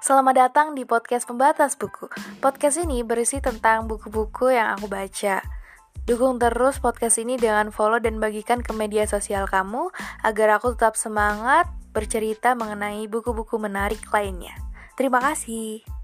Selamat datang di podcast Pembatas Buku. Podcast ini berisi tentang buku-buku yang aku baca. Dukung terus podcast ini dengan follow dan bagikan ke media sosial kamu agar aku tetap semangat bercerita mengenai buku-buku menarik lainnya. Terima kasih.